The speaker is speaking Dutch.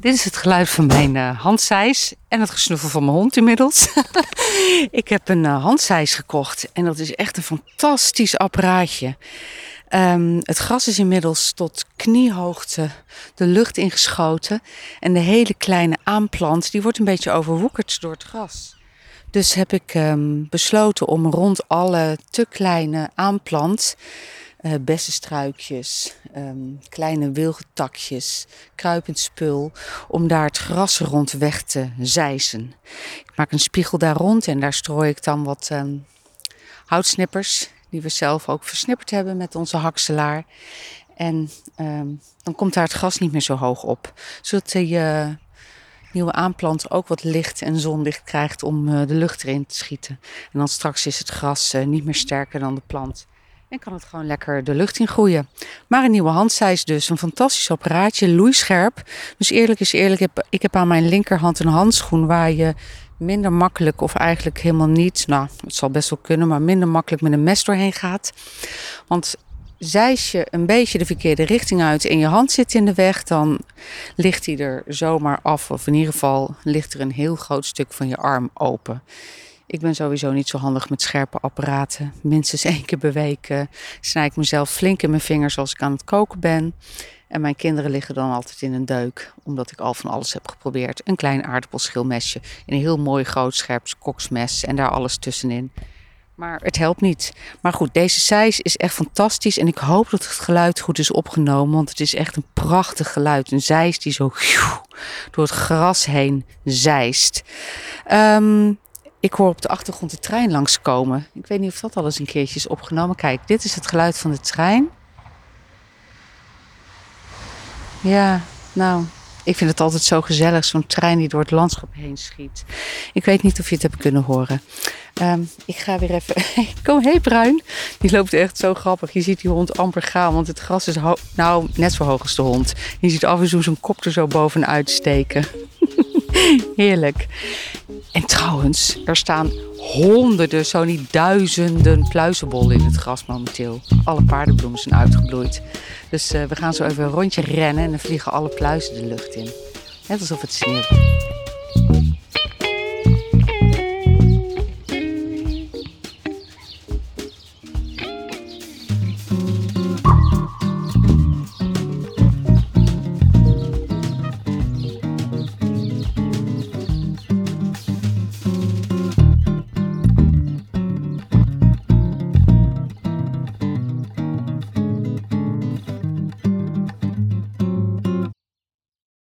Dit is het geluid van mijn uh, handseis en het gesnuffel van mijn hond inmiddels. ik heb een uh, handseis gekocht en dat is echt een fantastisch apparaatje. Um, het gras is inmiddels tot kniehoogte de lucht ingeschoten en de hele kleine aanplant die wordt een beetje overwoekerd door het gras. Dus heb ik um, besloten om rond alle te kleine aanplant uh, bessenstruikjes, um, kleine wilgetakjes, kruipend spul, om daar het gras rond weg te zeisen. Ik maak een spiegel daar rond en daar strooi ik dan wat um, houtsnippers, die we zelf ook versnipperd hebben met onze hakselaar. En um, dan komt daar het gras niet meer zo hoog op, zodat die uh, nieuwe aanplant ook wat licht en zonlicht krijgt om uh, de lucht erin te schieten. En dan straks is het gras niet meer sterker dan de plant. En kan het gewoon lekker de lucht in groeien. Maar een nieuwe handseis dus. Een fantastisch apparaatje, loeischerp. Dus eerlijk is eerlijk, ik heb, ik heb aan mijn linkerhand een handschoen waar je minder makkelijk of eigenlijk helemaal niet, nou het zal best wel kunnen, maar minder makkelijk met een mes doorheen gaat. Want zeis je een beetje de verkeerde richting uit en je hand zit in de weg, dan ligt hij er zomaar af. Of in ieder geval ligt er een heel groot stuk van je arm open. Ik ben sowieso niet zo handig met scherpe apparaten. Minstens één keer per week uh, snij ik mezelf flink in mijn vingers als ik aan het koken ben. En mijn kinderen liggen dan altijd in een deuk, omdat ik al van alles heb geprobeerd. Een klein aardappelschilmesje, een heel mooi groot scherp koksmes en daar alles tussenin. Maar het helpt niet. Maar goed, deze seis is echt fantastisch. En ik hoop dat het geluid goed is opgenomen. Want het is echt een prachtig geluid. Een zeis die zo door het gras heen zeist. Um, ik hoor op de achtergrond de trein langskomen. Ik weet niet of dat al eens een keertje is opgenomen. Kijk, dit is het geluid van de trein. Ja, nou, ik vind het altijd zo gezellig, zo'n trein die door het landschap heen schiet. Ik weet niet of je het hebt kunnen horen. Um, ik ga weer even. Kom, hé hey, Bruin. Die loopt echt zo grappig. Je ziet die hond amper gaan, want het gras is nou net zo hoog als de hond. Je ziet af en toe zijn kop er zo bovenuit steken. Heerlijk. En trouwens, er staan honderden, zo niet duizenden pluizenbollen in het gras momenteel. Alle paardenbloemen zijn uitgebloeid. Dus uh, we gaan zo even een rondje rennen en dan vliegen alle pluizen de lucht in. Net alsof het sneeuwt.